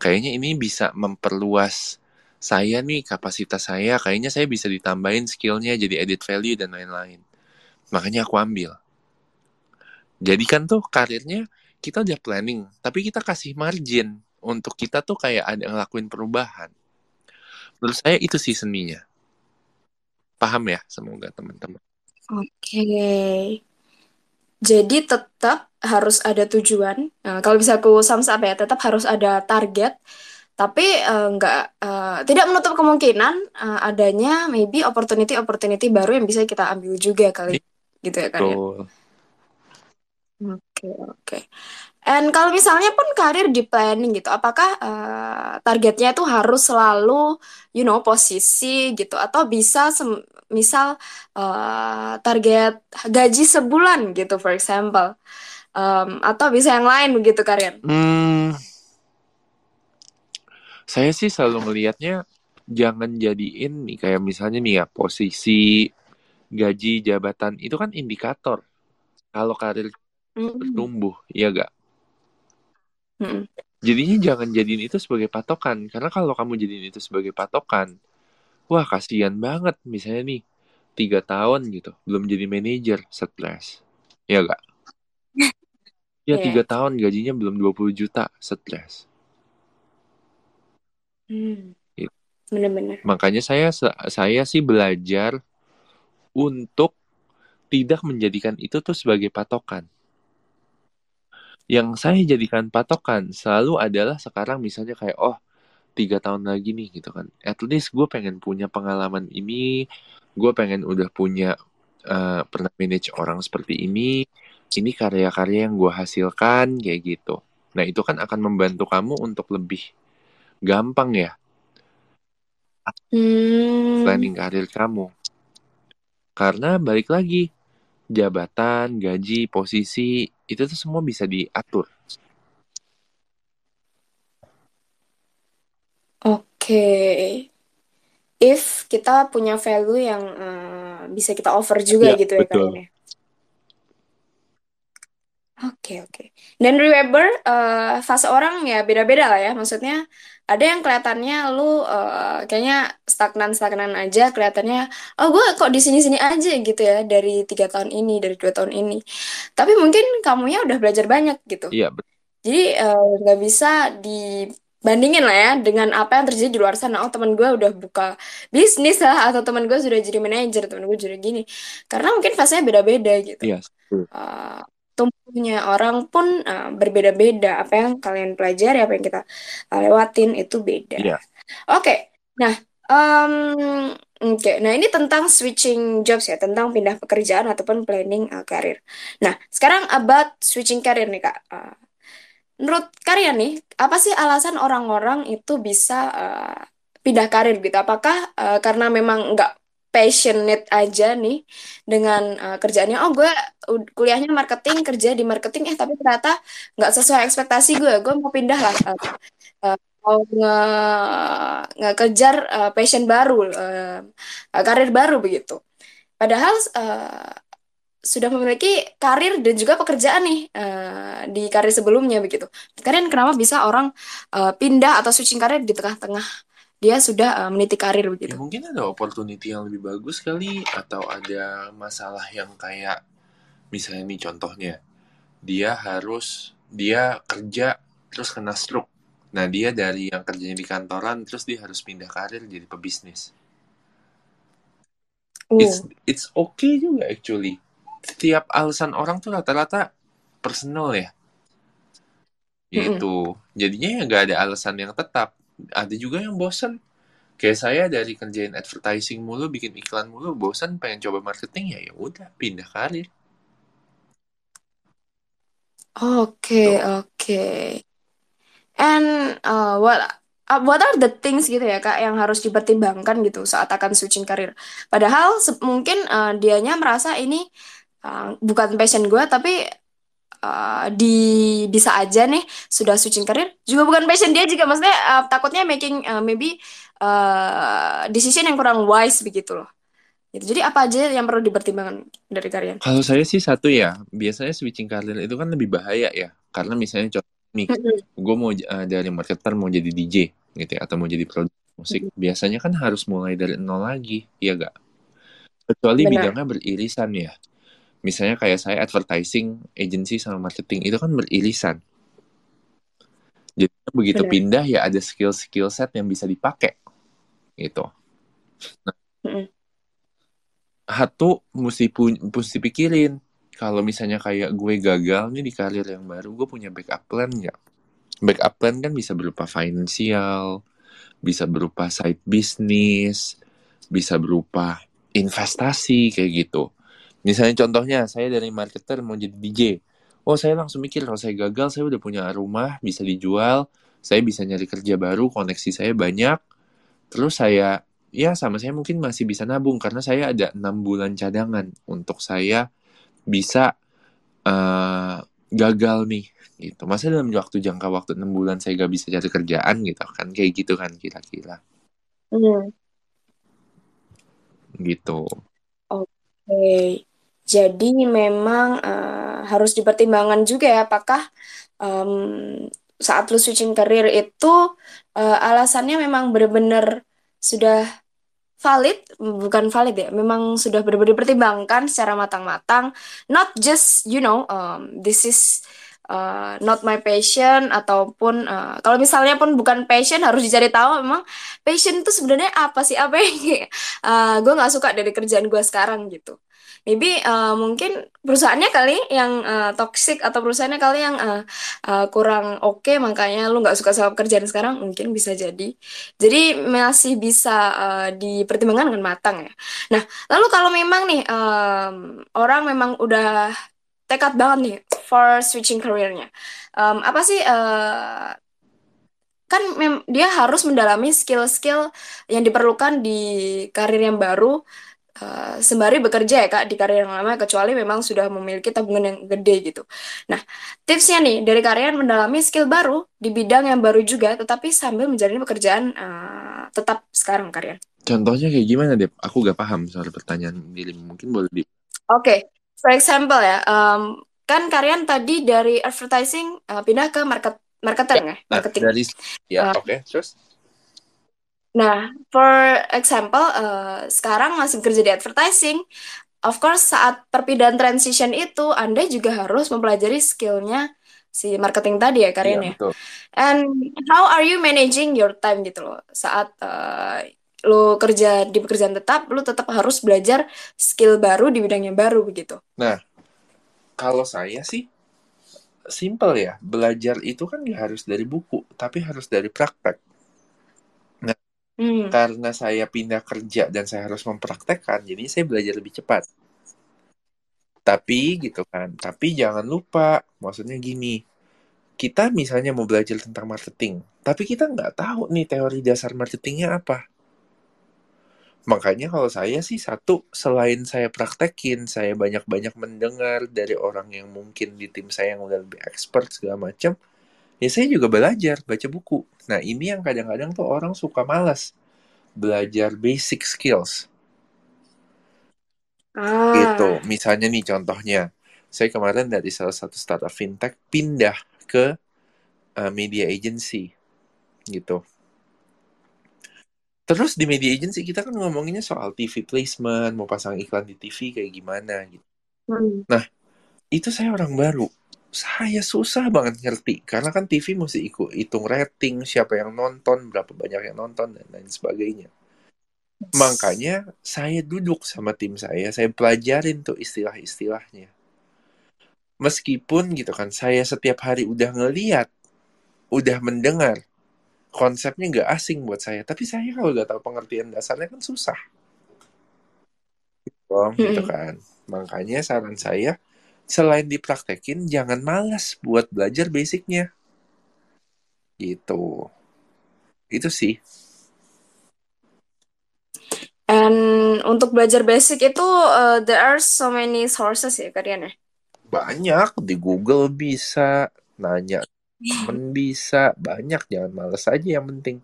Kayaknya ini bisa memperluas saya nih kapasitas saya. Kayaknya saya bisa ditambahin skillnya jadi edit value dan lain-lain. Makanya aku ambil. Jadi kan tuh karirnya kita udah planning, tapi kita kasih margin untuk kita tuh kayak ada ngelakuin perubahan. Menurut saya itu sih seninya. Paham ya? Semoga teman-teman. Oke. Jadi tetap harus ada tujuan. Nah, kalau bisa aku sums up ya, tetap harus ada target. Tapi eh, nggak eh, tidak menutup kemungkinan eh, adanya maybe opportunity-opportunity baru yang bisa kita ambil juga kali. Gitu ya kan ya. Oke, oke. And kalau misalnya pun karir di planning gitu, apakah eh, targetnya itu harus selalu, you know, posisi gitu, atau bisa sem- misal eh, target gaji sebulan gitu, for example, Em, atau bisa yang lain begitu kalian? Hmm, saya sih selalu ngelihatnya jangan jadiin nih kayak misalnya nih ya posisi gaji jabatan itu kan indikator kalau karir Hmm. bertumbuh ya gak Hmm. jadinya jangan jadiin itu sebagai patokan karena kalau kamu jadiin itu sebagai patokan wah kasihan banget misalnya nih tiga tahun gitu belum jadi manajer stres ya gak ya Iya. tiga tahun gajinya belum 20 juta stres Hmm. Gitu. Bener-bener. makanya saya saya sih belajar untuk tidak menjadikan itu tuh sebagai patokan yang saya jadikan patokan selalu adalah sekarang misalnya kayak oh tiga tahun lagi nih gitu kan. At least gue pengen punya pengalaman ini gue pengen udah punya uh, pernah manage orang seperti ini ini karya-karya yang gue hasilkan kayak gitu. Nah itu kan akan membantu kamu untuk lebih gampang ya Hmm. planning karir kamu. Karena balik lagi jabatan gaji posisi itu tuh semua bisa diatur Oke. If kita punya value yang eh, bisa kita offer juga Ya, gitu ya betul. ya. Oke, oke. Dan remember, eh, fase orang ya beda-beda lah ya. Maksudnya ada yang kelihatannya lu eh, kayaknya stagnan-stagnan aja, kelihatannya, oh gue kok di sini-sini aja gitu ya dari tiga tahun ini, dari dua tahun ini. Tapi mungkin kamunya udah belajar banyak gitu. iya betul Jadi eh, nggak bisa dibandingin lah ya dengan apa yang terjadi di luar sana. Oh teman gue udah buka bisnis lah atau teman gue sudah jadi manajer, teman gue sudah gini. Karena mungkin fasenya beda-beda gitu. iya betul. Eh, tumbuhnya orang pun eh, berbeda-beda. Apa yang kalian pelajari, apa yang kita eh, lewatin itu beda. Iya. Oke, nah, em, oke, nah ini tentang switching jobs ya, tentang pindah pekerjaan ataupun planning eh, karir. Nah, sekarang about switching karir nih Kak. Eh, menurut kalian nih, apa sih alasan orang-orang itu bisa eh, pindah karir gitu? Apakah eh, karena memang nggak passionate aja nih dengan eh, kerjaannya? Oh, gue kuliahnya marketing, kerja di marketing, eh tapi ternyata nggak sesuai ekspektasi gue. Gue mau pindah lah, eh, eh, mau nge ngekejar eh, passion baru, eh, karir baru begitu. Padahal eh, sudah memiliki karir dan juga pekerjaan nih eh, di karir sebelumnya begitu. Kalian kenapa bisa orang eh, pindah atau switching karir di tengah-tengah dia sudah eh, meniti karir Ya begitu? mungkin ada opportunity yang lebih bagus kali atau ada masalah yang kayak misalnya nih contohnya dia harus dia kerja terus kena stroke. Nah dia dari yang kerjanya di kantoran terus dia harus pindah karir jadi pebisnis. It's Uh, it's okay juga actually. Setiap alasan orang tuh rata-rata personal ya. Yaitu jadinya ya nggak ada alasan yang tetap. Ada juga yang bosen. Kayak saya dari kerjain advertising mulu, bikin iklan mulu, bosan pengen coba marketing ya ya udah pindah karir. Oke, Tuh. oke. And uh, what uh, what are the things gitu ya Kak yang harus dipertimbangkan gitu saat akan switching karir? Padahal mungkin uh, dianya merasa ini uh, bukan passion gue tapi uh, di bisa aja nih sudah switching karir juga bukan passion dia juga maksudnya uh, takutnya making uh, maybe uh, decision yang kurang wise begitu loh gitu. Jadi apa aja yang perlu dipertimbangkan dari kalian? Kalau saya sih satu ya, biasanya switching karir itu kan lebih bahaya ya. Karena misalnya contoh nih, gue mau uh, dari marketer mau jadi DJ gitu ya, atau mau jadi produk musik, biasanya kan harus mulai dari nol lagi, ya gak? Kecuali Benar. bidangnya beririsan ya. Misalnya kayak saya advertising, agency sama marketing itu kan beririsan. Jadi begitu Benar. pindah ya ada skill-skill set yang bisa dipakai gitu. Nah, satu mesti pu mesti pikirin kalau misalnya kayak gue gagal nih di karir yang baru gue punya backup plan nggak backup plan kan bisa berupa finansial bisa berupa side business bisa berupa investasi kayak gitu misalnya contohnya saya dari marketer mau jadi DJ oh saya langsung mikir kalau saya gagal saya udah punya rumah bisa dijual saya bisa nyari kerja baru koneksi saya banyak. Terus saya ya sama saya mungkin masih bisa nabung karena saya ada enam bulan cadangan untuk saya bisa uh, gagal nih gitu. Masa dalam waktu jangka waktu enam bulan saya gak bisa cari kerjaan gitu kan? Kayak gitu kan kira-kira. Mm. gitu. Oke. okay. Jadi memang uh, harus dipertimbangkan juga ya apakah um, saat lu switching karir itu uh, alasannya memang benar-benar sudah valid, bukan valid ya, memang sudah benar-benar dipertimbangkan secara matang-matang. Not just, you know, um, this is uh, not my passion ataupun uh, kalau misalnya pun bukan passion harus dicari tahu memang passion itu sebenarnya apa sih? Apa yang uh, gue nggak suka dari kerjaan gue sekarang gitu. Maybe uh, mungkin perusahaannya kali yang uh, toxic atau perusahaannya kali yang uh, uh, kurang oke okay, makanya lu nggak suka sama pekerjaan sekarang mungkin bisa jadi. Jadi masih bisa uh, dipertimbangkan dengan matang ya. Nah lalu kalau memang nih um, orang memang udah tekad banget nih for switching careernya um, apa sih uh, kan dia harus mendalami skill-skill yang diperlukan di karir yang baru uh, sembari bekerja ya kak di karir yang lama kecuali memang sudah memiliki tabungan yang gede gitu. Nah tipsnya nih dari kalian mendalami skill baru di bidang yang baru juga tetapi sambil menjalani pekerjaan uh, tetap sekarang kalian. Contohnya kayak gimana deh? Aku gak paham soal pertanyaan diri mungkin boleh di. Oke, okay. For example ya, um, kan kalian tadi dari advertising uh, pindah ke market marketing ya, ya marketing. Dari, ya, uh, oke, okay. terus. Nah, for example, uh, sekarang masih bekerja di advertising. Of course, saat perpindahan transition itu, Anda juga harus mempelajari skillnya si marketing tadi ya, Karin iya, ya. Betul. And how are you managing your time gitu loh? Saat uh, lo kerja di pekerjaan tetap, lo tetap harus belajar skill baru di bidang yang baru begitu. Nah, kalau saya sih simple ya, belajar itu kan gak harus dari buku, tapi harus dari praktek. Hmm. Karena saya pindah kerja dan saya harus mempraktekkan, jadi saya belajar lebih cepat. Tapi gitu kan, tapi jangan lupa, maksudnya gini, kita misalnya mau belajar tentang marketing, tapi kita nggak tahu nih teori dasar marketingnya apa. Makanya kalau saya sih satu, selain saya praktekin, saya banyak-banyak mendengar dari orang yang mungkin di tim saya yang udah lebih expert segala macam, ya saya juga belajar baca buku. Nah ini yang kadang-kadang tuh orang suka malas belajar basic skills. Ah. Gitu. Misalnya nih contohnya, saya kemarin dari salah satu startup fintech pindah ke uh, media agency, gitu. Terus di media agency kita kan ngomonginnya soal TV placement, mau pasang iklan di TV kayak gimana gitu. Hmm. Nah, itu saya orang baru saya susah banget ngerti karena kan TV mesti ikut hitung rating siapa yang nonton berapa banyak yang nonton dan lain sebagainya makanya saya duduk sama tim saya saya pelajarin tuh istilah-istilahnya meskipun gitu kan saya setiap hari udah ngeliat udah mendengar konsepnya nggak asing buat saya. Tapi saya kalau nggak tahu pengertian dasarnya kan susah. Gitu, gitu kan. Makanya saran saya selain dipraktekin jangan malas buat belajar basicnya. Gitu. Itu sih. And untuk belajar basic itu uh, there are so many sources ya kalian ya? Banyak. Di Google bisa, nanya temen bisa, banyak jangan males aja yang penting.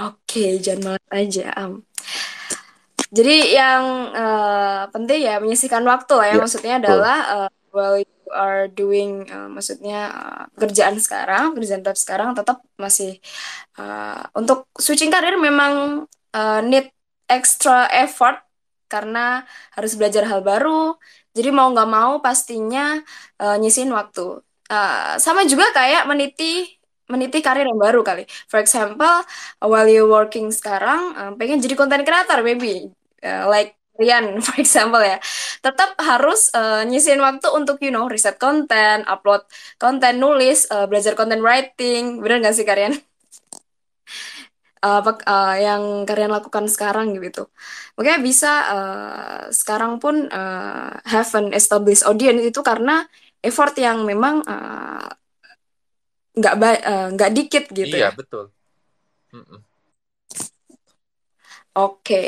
Oke, jangan malas aja. Um, jadi yang uh, penting ya menyisihkan waktu lah ya. Ya, Maksudnya adalah uh, while you are doing, uh, maksudnya uh, pekerjaan sekarang, pekerjaan tetap sekarang tetap masih uh, untuk switching karir memang uh, need extra effort karena harus belajar hal baru. Jadi mau nggak mau pastinya uh, nyisihin waktu. Uh, sama juga kayak meniti meniti karir yang baru kali. For example, while you working sekarang, uh, pengen jadi content creator, maybe uh, like Rian, for example ya, tetap harus uh, nyisihin waktu untuk you know riset konten, upload konten, nulis, uh, belajar content writing, bener nggak sih kalian? apa yang kalian lakukan sekarang gitu. Makanya bisa uh, sekarang pun uh, have an established audience itu karena effort yang memang uh, nggak uh, nggak dikit gitu iya, ya. betul. Mm -mm. Oke.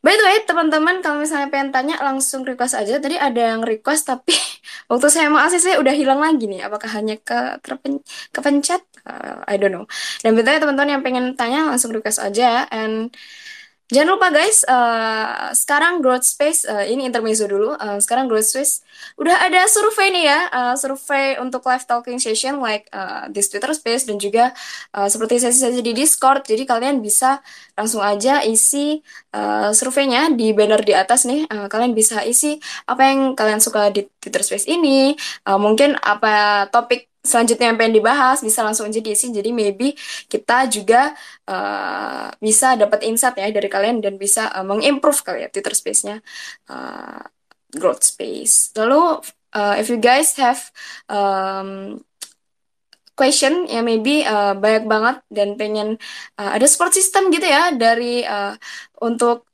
By the way, teman-teman, kalau misalnya pengen tanya, langsung request aja. Tadi ada yang request, tapi waktu saya mau akses, saya udah hilang lagi nih. Apakah hanya ke terpen, kepencet? Uh, I don't know. Dan betulnya teman-teman yang pengen tanya, langsung request aja. And Jangan lupa guys, uh, sekarang Growth Space, uh, ini intermezzo dulu, uh, sekarang Growth Space. Udah ada survei nih ya, uh, survei untuk live talking session like uh, di Twitter Space dan juga uh, seperti sesi-sesi di Discord, jadi kalian bisa langsung aja isi uh, surveinya di banner di atas nih, uh, kalian bisa isi apa yang kalian suka di Twitter Space ini, uh, mungkin apa topik selanjutnya yang pengen dibahas bisa langsung aja diisi. Jadi maybe kita juga uh, bisa dapat insight ya dari kalian dan bisa uh, mengimprove kali ya Twitter Space-nya uh, growth space. Lalu uh, if you guys have um, question ya maybe uh, banyak banget dan pengen uh, ada support system gitu ya dari uh, untuk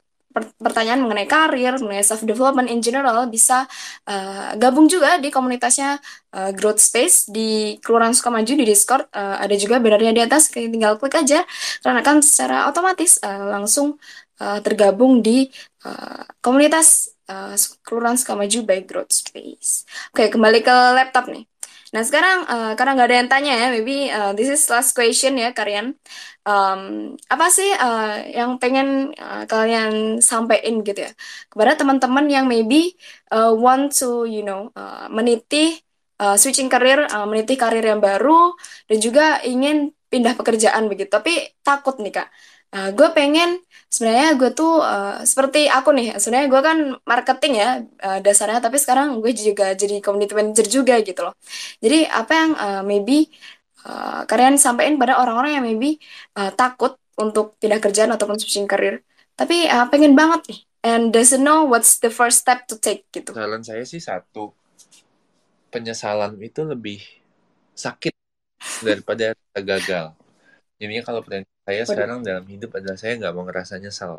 pertanyaan mengenai karir, mengenai self development in general bisa uh, gabung juga di komunitasnya uh, Growth Space di Kelurahan Sukamaju di Discord. Uh, ada juga bannernya di atas, tinggal klik aja karena kan secara otomatis uh, langsung uh, tergabung di uh, komunitas uh, Kelurahan Sukamaju by Growth Space. Oke, kembali ke laptop nih. Nah sekarang uh, karena nggak ada yang tanya ya, maybe uh, this is last question ya kalian. Um, apa sih uh, yang pengen uh, kalian sampaikan gitu ya kepada teman-teman yang maybe uh, want to you know uh, meniti uh, switching karir, uh, meniti karir yang baru dan juga ingin pindah pekerjaan begitu. Tapi takut nih kak. Uh, gue pengen sebenarnya gue tuh uh, seperti aku nih sebenarnya gue kan marketing ya uh, dasarnya tapi sekarang gue juga jadi community manager juga gitu loh jadi apa yang uh, maybe uh, kalian sampaikan pada orang-orang yang maybe uh, takut untuk pindah kerjaan ataupun switching karir tapi uh, pengen banget nih and doesn't know what's the first step to take gitu saran saya sih satu penyesalan itu lebih sakit daripada gagal jadinya kalau saya sekarang dalam hidup adalah saya nggak mau ngerasa nyesal.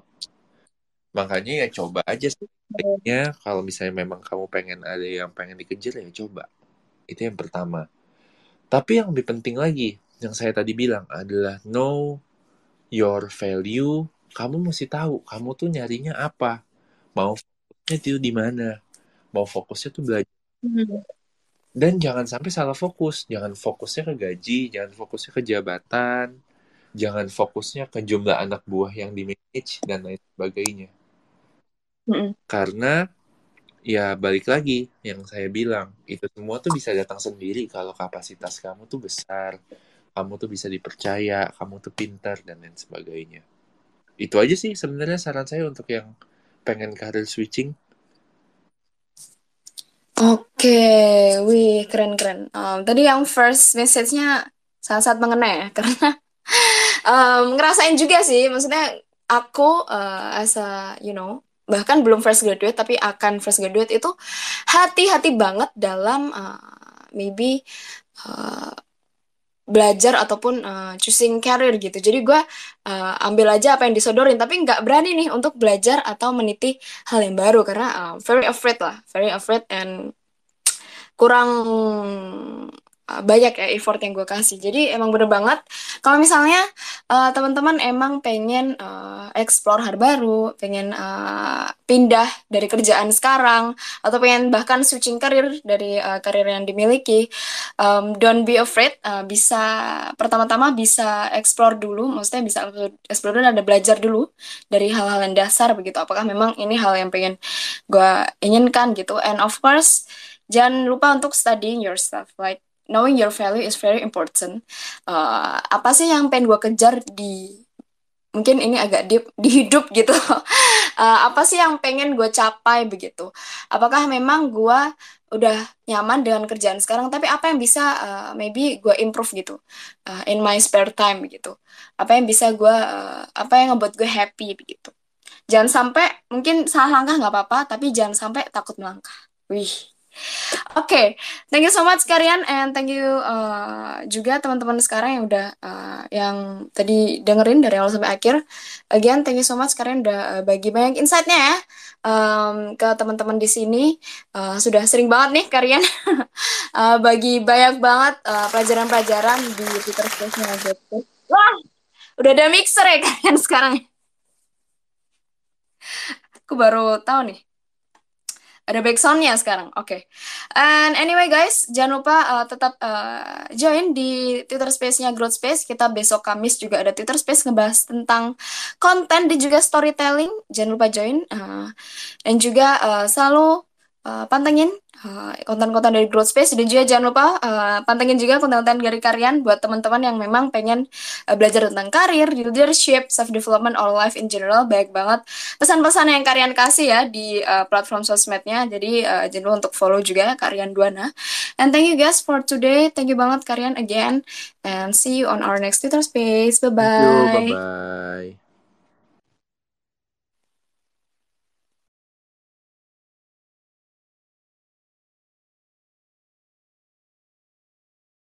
Makanya ya coba aja sebenarnya kalau misalnya memang kamu pengen ada yang pengen dikejar ya coba. Itu yang pertama. Tapi yang lebih penting lagi, yang saya tadi bilang adalah know your value. Kamu mesti tahu kamu tuh nyarinya apa. Mau fokusnya itu di mana. Mau fokusnya tuh belajar. Dan jangan sampai salah fokus. Jangan fokusnya ke gaji, jangan fokusnya ke jabatan, jangan fokusnya ke jumlah anak buah yang di manage dan lain sebagainya. Mm-hmm. Karena ya balik lagi yang saya bilang itu semua tuh bisa datang sendiri kalau kapasitas kamu tuh besar, kamu tuh bisa dipercaya, kamu tuh pintar dan lain sebagainya. Itu aja sih sebenarnya saran saya untuk yang pengen karir switching. Oke, wih keren-keren. Um, tadi yang first message-nya sangat-sangat mengena ya, karena um, ngerasain juga sih maksudnya aku uh, as a you know bahkan belum fresh graduate tapi akan fresh graduate itu hati-hati banget dalam uh, maybe uh, belajar ataupun uh, choosing career gitu. Jadi gue uh, ambil aja apa yang disodorin, tapi nggak berani nih untuk belajar atau meniti hal yang baru karena uh, very afraid lah, very afraid and kurang banyak ya effort yang gue kasih. Jadi emang bener banget kalau misalnya uh, teman-teman emang pengen uh, explore hal baru, pengen uh, pindah dari kerjaan sekarang atau pengen bahkan switching karir dari uh, karir yang dimiliki, um, don't be afraid. Uh, bisa pertama-tama bisa explore dulu, maksudnya bisa explore dulu ada belajar dulu dari hal-hal yang dasar begitu. Apakah memang ini hal yang pengen gue inginkan gitu? And of course jangan lupa untuk studying yourself like knowing your value is very important. Uh, apa sih yang pengen gue kejar di mungkin ini agak deep di hidup gitu. Uh, apa sih yang pengen gue capai begitu? Apakah memang gue udah nyaman dengan kerjaan sekarang? Tapi apa yang bisa uh, maybe gue improve gitu uh, in my spare time begitu apa yang bisa gue uh, apa yang ngebuat gue happy begitu? Jangan sampai mungkin salah langkah nggak apa-apa tapi jangan sampai takut melangkah. Wih Oke, okay. thank you so much kalian and thank you uh, juga teman-teman sekarang yang udah uh, yang tadi dengerin dari awal sampai akhir. Again, thank you so much kalian udah uh, bagi banyak insightnya ya um, ke teman-teman di sini. Uh, sudah sering banget nih kalian uh, bagi banyak banget uh, pelajaran-pelajaran di Twitter Space-nya Wah, udah ada mixer ya kalian sekarang. Aku baru tahu nih. Ada backsoundnya sekarang, oke. Okay. And anyway guys, jangan lupa uh, tetap uh, join di Twitter Space-nya Growth Space. Kita besok Kamis juga ada Twitter Space ngebahas tentang konten dan juga storytelling. Jangan lupa join. Uh, dan juga uh, selalu uh, pantengin eh, konten-konten dari Growth Space. Dan juga jangan lupa uh, pantengin juga konten-konten dari kalian buat teman-teman yang memang pengen uh, belajar tentang karir, leadership, self development, or life in general. Baik banget pesan-pesan yang kalian kasih ya di uh, platform sosmednya. Jadi uh, jangan lupa untuk follow juga kalian Duana and thank you guys for today. Thank you banget kalian again. And see you on our next Twitter Space. Bye bye bye bye